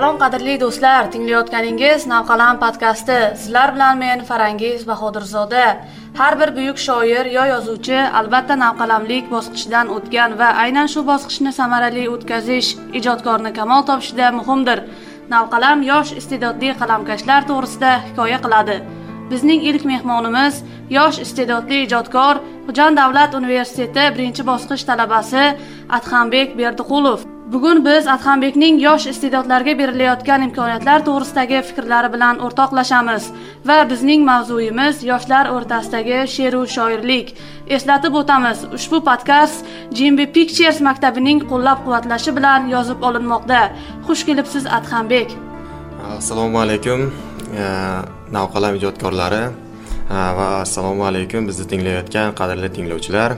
Salom qadrli do'stlar, tinglayotganingiz Navqalam podkasti. Sizlar bilan men Farangiz Bahodirzoda. Har bir buyuk shoir yo yozuvchi albatta navqalamlik bosqichidan o'tgan va aynan shu bosqichni samarali o'tkazish ijodkorni kamol topishida muhimdir. Navqalam yosh iste'dodli qalamkashlar to'g'risida hikoya qiladi. Bizning ilk mehmonimiz yosh iste'dodli ijodkor Xo'jand davlat universiteti birinchi bosqich talabasi Adhambek Berdiqulov. Bugun biz Adhambekning yosh iste'dodlarga berilayotgan imkoniyatlar to'g'risidagi fikrlari bilan o'rtoqlashamiz va bizning mavzuyimiz yoshlar o'rtasidagi she'r va shoirlik. Eslatib o'tamiz, ushbu podkast Jimbi Pictures maktabining qo'llab-quvvatlashi bilan yozib olinmoqda. Xush kelibsiz Adhambek. Assalomu alaykum. Navqalam ijodkorlari va assalomu alaykum. Bizni tinglayotgan qadrli tinglovchilar.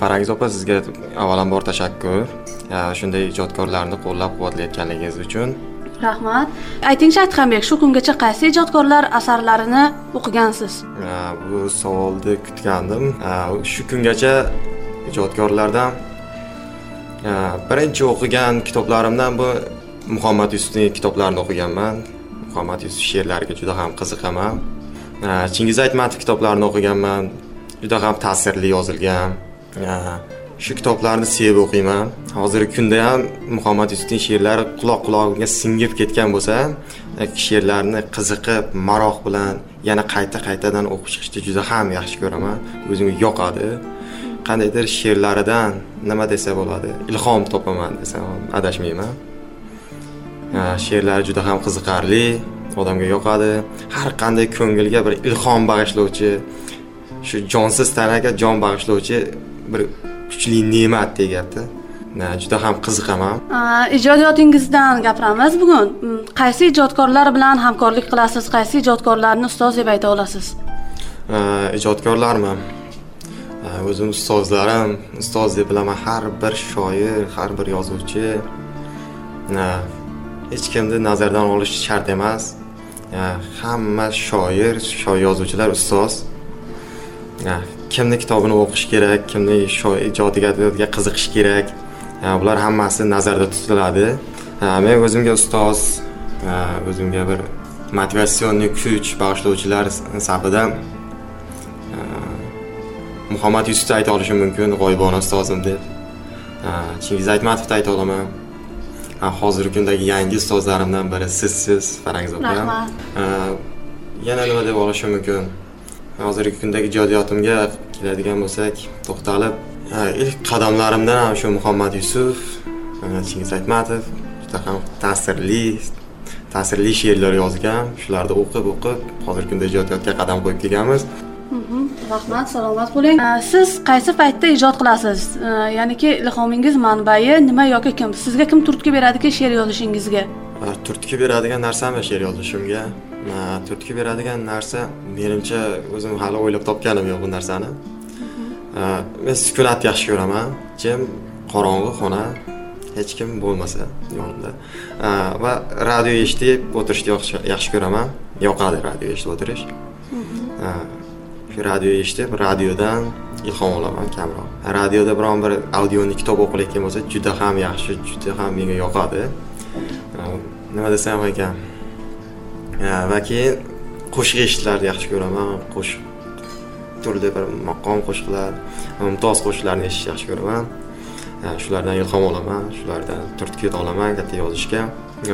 Farangiz opa sizga avvalambor tashakkur. shunday ijodkorlarni qo'llab quvvatlayotganligingiz uchun. Rahmat. Aytingchi adhambek shu kungacha qaysi ijodkorlar asarlarini o'qigansiz? Bu savolni kutgandim. Shu kungacha ijodkorlardan birinchi o'qigan kitoblarimdan bu muhammad yusufning kitoblarini o'qiganman. Muhammad yusuf she'rlariga juda ham qiziqaman chingiz aytmatov kitoblarini o'qiganman. Juda ham ta'sirli yozilgan. Shu kitoblarni sevib o'qiyman. Hozirgi kunda ham muhammad yusufning she'rlari quloq qulog'imga singib ketgan bo'lsa she'rlarni qiziqib maroq bilan yana qayta qaytadan o'qib chiqishni juda ham yaxshi ko'raman. O'zimga yoqadi. Qandaydir she'rlaridan nima desa bo'ladi ilhom topaman desam adashmayman. She'rlari juda ham qiziqarli. Odamga yoqadi. Har qanday ko'ngilga bir ilhom bag'ishlovchi shu jonsiz tanaga jon bag'ishlovchi bir kuchli ne'mat deyapti. Juda ham qiziqaman ijodiyotingizdan gapiramiz bugun. Mm, qaysi ijodkorlar bilan hamkorlik qilasiz qaysi ijodkorlarni ustoz deb ayta olasiz? Ijodkorlarmi o'zim ustozlarim ustoz deb bilaman. Har bir shoir har bir yozuvchi hech kimni nazardan olish shart emas. Hamma shoir yozuvchilar ustoz. Kimni kitobini o'qish kerak kimni ijodiga qiziqish kerak. Bular hammasi nazarda tutiladi. Men o'zimga ustoz o'zimga bir motivatsionniy kuch bag'ishlovchilar safida muhammad yusufni ayta olishim mumkin g'oyibona ustozim deb. Chingiz aytmatovni ayta olaman. Hozirgi kundagi yangi ustozlarimdan biri sizsiz farangiz opa. Rahmat. Yana nima deb olishim mumkin? Hozirgi kundagi ijodiyotimga keladigan bo'lsak to'xtalib ilk qadamlarimdan ham shu muhammad yusuf chingiz aytmatov juda ham ta'sirli ta'sirli she'rlar yozgan shularni o'qib o'qib hozirgi kunda ijodiyotga qadam qo'yib kelganmiz rahmat salomat bo'ling. Siz qaysi paytda ijod qilasiz? Ya'niki ilhomingiz manbai nima yoki kim? Sizga kim turtki beradiki she'r yozishingizga? Turtki beradigan narsami she'r yozishimga? Turtki beradigan narsa menimcha o'zim hali o'ylab topganim yo'q bu narsani. Men sukunatni yaxshi ko'raman. Jim qorong'i xona hech kim bo'lmasa yonimda. Va radio eshitib o'tirishni yaxshi ko'raman. Yoqadi radio eshitib o'tirish radio eshitib radiodan ilhom olaman kamroq. Radioda biron bir audioni kitob o'qilayotgan bo'lsa juda ham yaxshi juda ham menga yoqadi. Nima desam ekan? Va keyin qo'shiq eshitishlarni yaxshi ko'raman. Qo'shiq turli bir maqom qo'shiqlar mumtoz qo'shiqlarni eshitishni yaxshi ko'raman. Shulardan ilhom olaman shulardan turtki olaman katta yozishga.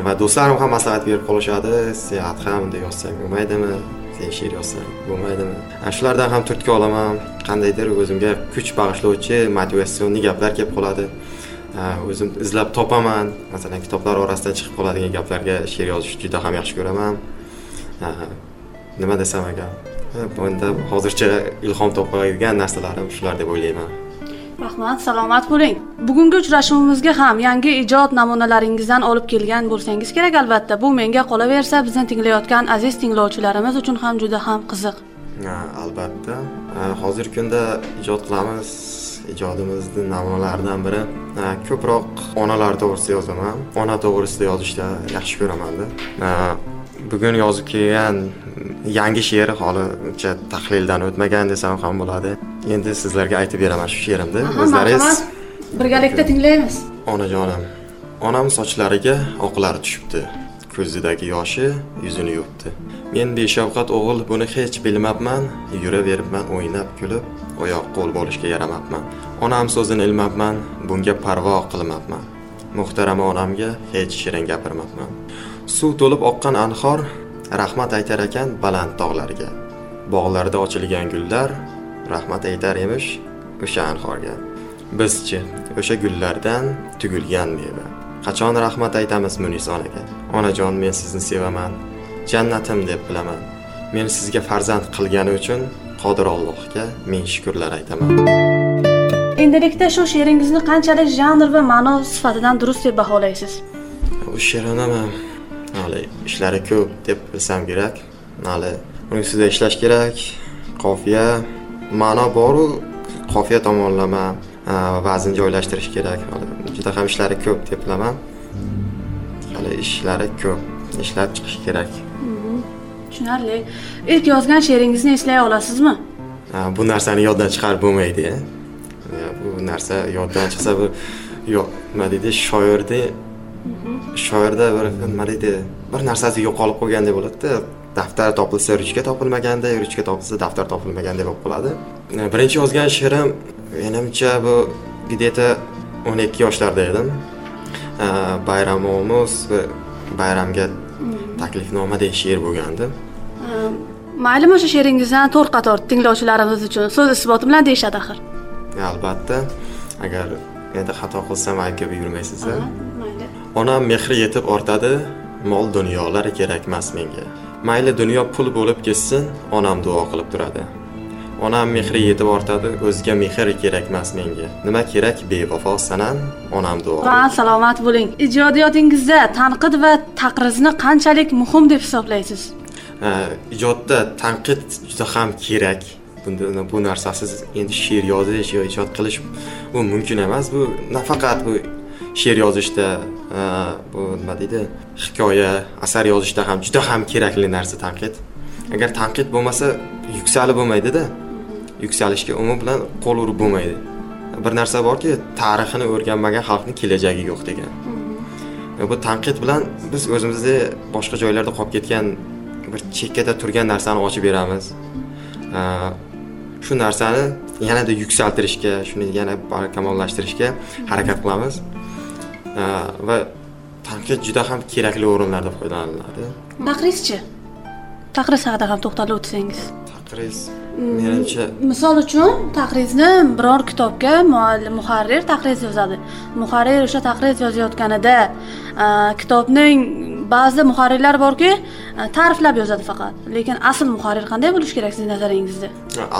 Va do'stlarim ham maslahat berib qolishadi sen adham bunday yozsang bo'lmaydimi? Sen she'r yozsang bo'lmaydimi? Shulardan ham turtki olaman. Qandaydir o'zimga kuch bag'ishlovchi motivatsionniy gaplar kelib qoladi. O'zim izlab topaman. Masalan kitoblar orasidan chiqib qoladigan gaplarga she'r yozishni juda ham yaxshi ko'raman. Nima desam agar? Bunda hozircha ilhom topadigan narsalarim shular deb o'ylayman. Rahmat salomat bo'ling. Bugungi uchrashuvimizga ham yangi ijod namunalaringizdan olib kelgan bo'lsangiz kerak albatta. Bu menga qolaversa bizni tinglayotgan aziz tinglovchilarimiz uchun ham juda ham qiziq. Albatta. Hozirgi kunda ijod qilamiz. Ijodimizni namunalaridan biri. Ko'proq onalar to'g'risida yozaman. Ona to'g'risida yozishni yaxshi ko'ramanda. Bugun yozib kelgan yangi she'r halicha tahlildan o'tmagan desam ham bo'ladi. Endi sizlarga aytib beraman shu she'rimni. O'zlaringiz birgalikda tinglaymiz. Onajonim onam sochlariga oqlari tushibdi. Ko'zidagi yoshi yuzini yuvibdi. Men beshafqat o'g'il buni hech bilmabman yuraveribman o'ynab kulib oyoq qo'l bo'lishga yaramabman. Onam so'zini ilmabman bunga parvo qilmabman. Muhtarama onamga hech shirin gapirmabman suv to'lib oqqan anhor rahmat aytar ekan baland tog'larga. Bog'larda ochilgan gullar rahmat aytar emish o'sha anhorga. Bizchi o'sha gullardan tugilgan meva. Qachon rahmat aytamiz munis onaga? Onajon men sizni sevaman jannatim deb bilaman. Meni sizga farzand qilgani uchun qodir allohga ming shukurlar aytaman. Endilikda shu she'ringizni qanchalik janr va ma'no sifatidan durust deb baholaysiz? Bu she'rinimi hali ishlari ko'p deb bilsam kerak. Hali uning ustida ishlash kerak. Qofiya ma'no boru qofiya tomonlama vazn joylashtirish kerak. Juda ham ishlari ko'p deb bilaman. Hali ishlari ko'p ishlab chiqish kerak. Tushunarli. Ilk yozgan she'ringizni eslay olasizmi? Bu narsani yoddan chiqarib bo'lmaydi bu narsa yoddan chiqsa bu yo'q nima deydi shoirni shoirda bir nima deydi bir narsasi yo'qolib qolgandek bo'ladida daftar topilsa ruchka topilmaganda ruchka topilsa daftar topilmagandek bo'lib qoladi. Birinchi yozgan she'rim menimcha bu где то o'n ikki yoshlarda edim. Bayramomuz va bayramga taklifnomadek she'r bo'lgandi. Maylimi o'sha she'ringizni to'rt qator tinglovchilarimiz uchun so'z isboti bilan deyishadi axir. Albatta. Agar endi xato qilsam aybga buyurmaysiz mayli onam mehri yetib ortadi mol dunyolar kerakmas menga. Mayli dunyo pul bo'lib ketsin onam duo qilib turadi. Onam mehri yetib ortadi o'zga mehr kerakmas menga. Nima kerak? Bevafo sanam onam duo va salomat bo'ling. Ijodiyotingizda tanqid va taqrizni qanchalik muhim deb hisoblaysiz? Ijodda tanqid juda ham kerak. Bunda bu narsasiz endi she'r yozish yo ijod qilish bu mumkin emas. Bu nafaqat bu she'r yozishda bu nima deydi? Hikoya asar yozishda ham juda ham kerakli narsa tanqid. Agar tanqid bo'lmasa yuksalib bo'lmaydida yuksalishga umi bilan qo'l urib bo'lmaydi. Bir narsa borki tarixini o'rganmagan xalqni kelajagi yo'q degan. Bu tanqid bilan biz o'zimizni boshqa joylarda qolib ketgan bir chekkada turgan narsani ochib beramiz. Shu narsani yanada yuksaltirishga shuni yana barkamolashtirishga harakat qilamiz va tanqid juda ham kerakli o'rinlarda foydalaniladi. Taqrizchi taqriz haqida ham to'xtalib o'tsangiz. Taqriz menimcha misol uchun taqrizni biror kitobga muallim muharrir taqriz yozadi. Muharrir o'sha taqriz yozayotganida kitobning ba'zi muharrirlar borki ta'riflab yozadi faqat. Lekin asl muharrir qanday bo'lishi kerak sizning nazaringizda?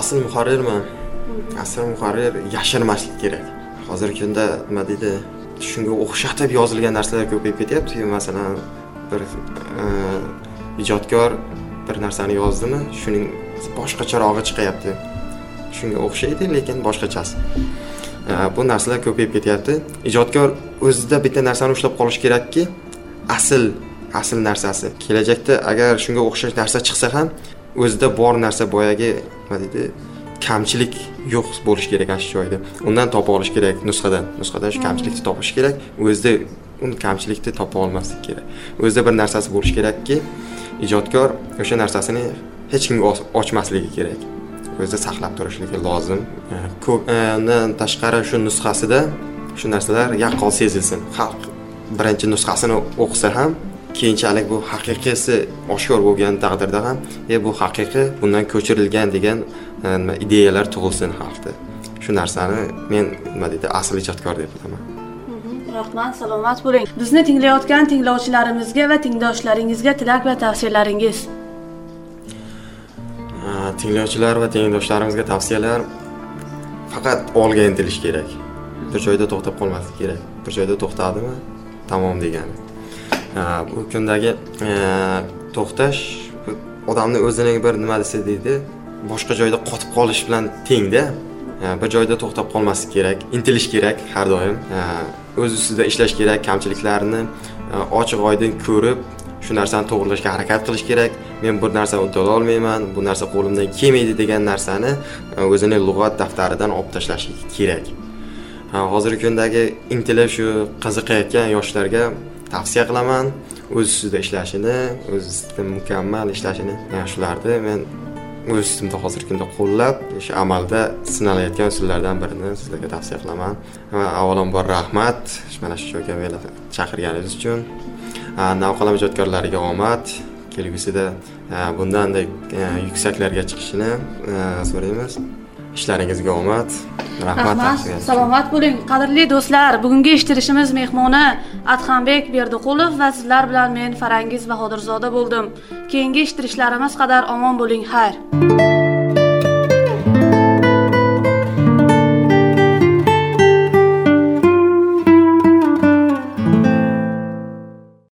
Asl muharrirmi? Asl muharrir yashirmaslik kerak. Hozirgi kunda nima deydi shunga o'xshatib yozilgan narsalar ko'payib ketyapti masalan bir e, ijodkor bir narsani yozdimi shuning boshqacharog'i chiqyapti. Shunga o'xshaydi lekin boshqachasi. E, bu narsalar ko'payib ketyapti. Ijodkor o'zida bitta narsani ushlab qolishi kerakki asl asl narsasi. Kelajakda agar shunga o'xshash narsa chiqsa ham o'zida bor narsa boyagi nima deydi kamchilik yo'q bo'lishi kerak ana shu joyda. Undan topa olish kerak nusxadan. Nusxadan shu kamchilikni topish kerak. O'zida uni kamchilikni topa olmaslik kerak. O'zida bir narsasi bo'lishi kerakki ijodkor o'sha narsasini hech kimga ochmasligi kerak. O'zida saqlab turishligi lozim. Ko'p undan tashqari shu nusxasida shu narsalar yaqqol sezilsin. Xalq birinchi nusxasini o'qisa ham keyinchalik bu haqiqiysi oshkor bo'lgan taqdirda ham e bu haqiqiy bundan ko'chirilgan degan nima ideyalar tug'ilsin xalqda. Shu narsani men nima deydi asl ijodkor deb bilaman. Rahmat salomat bo'ling. Bizni tinglayotgan tinglovchilarimizga va tengdoshlaringizga tilak va tavsiyalaringiz. Tinglovchilar va tengdoshlarimizga tavsiyalar faqat olg'a intilish kerak. Bir joyda to'xtab qolmaslik kerak. Bir joyda to'xtadimi? Tamom degani bu kundagi e, to'xtash odamni o'zining bir nima desa deydi boshqa joyda qotib qolish bilan tengda e, bir joyda to'xtab qolmaslik kerak intilish kerak har doim. E, o'z ustida ishlash kerak kamchiliklarni ochiq oydin ko'rib shu narsani to'g'irlashga harakat qilish kerak. Men bir narsani uddala olmayman bu narsa qo'limdan kelmaydi degan narsani o'zini lug'at daftaridan olib tashlash kerak. Hozirgi kundagi intilib shu qiziqayotgan yoshlarga tavsiya qilaman. O'z ustida ishlashini o'z ustida mukammal ishlashini. Shularni men o'z ustimda hozirgi kunda qo'llab o'sha amalda sinalayotgan usullardan birini sizlarga tavsiya qilaman. Va avvalambor rahmat. Mana shu joyga meni chaqirganingiz uchun. Navqalam ijodkorlariga omad. Kelgusida bundanda yuksaklarga chiqishini so'raymiz. Ishlaringizga omad rahmat salomat bo'ling. Qadrli do'stlar bugungi eshittirishimiz mehmoni adhambek berdiqulov va sizlar bilan men farangiz bahodirzoda bo'ldim. Keyingi eshittirishlarimiz qadar omon bo'ling. Xayr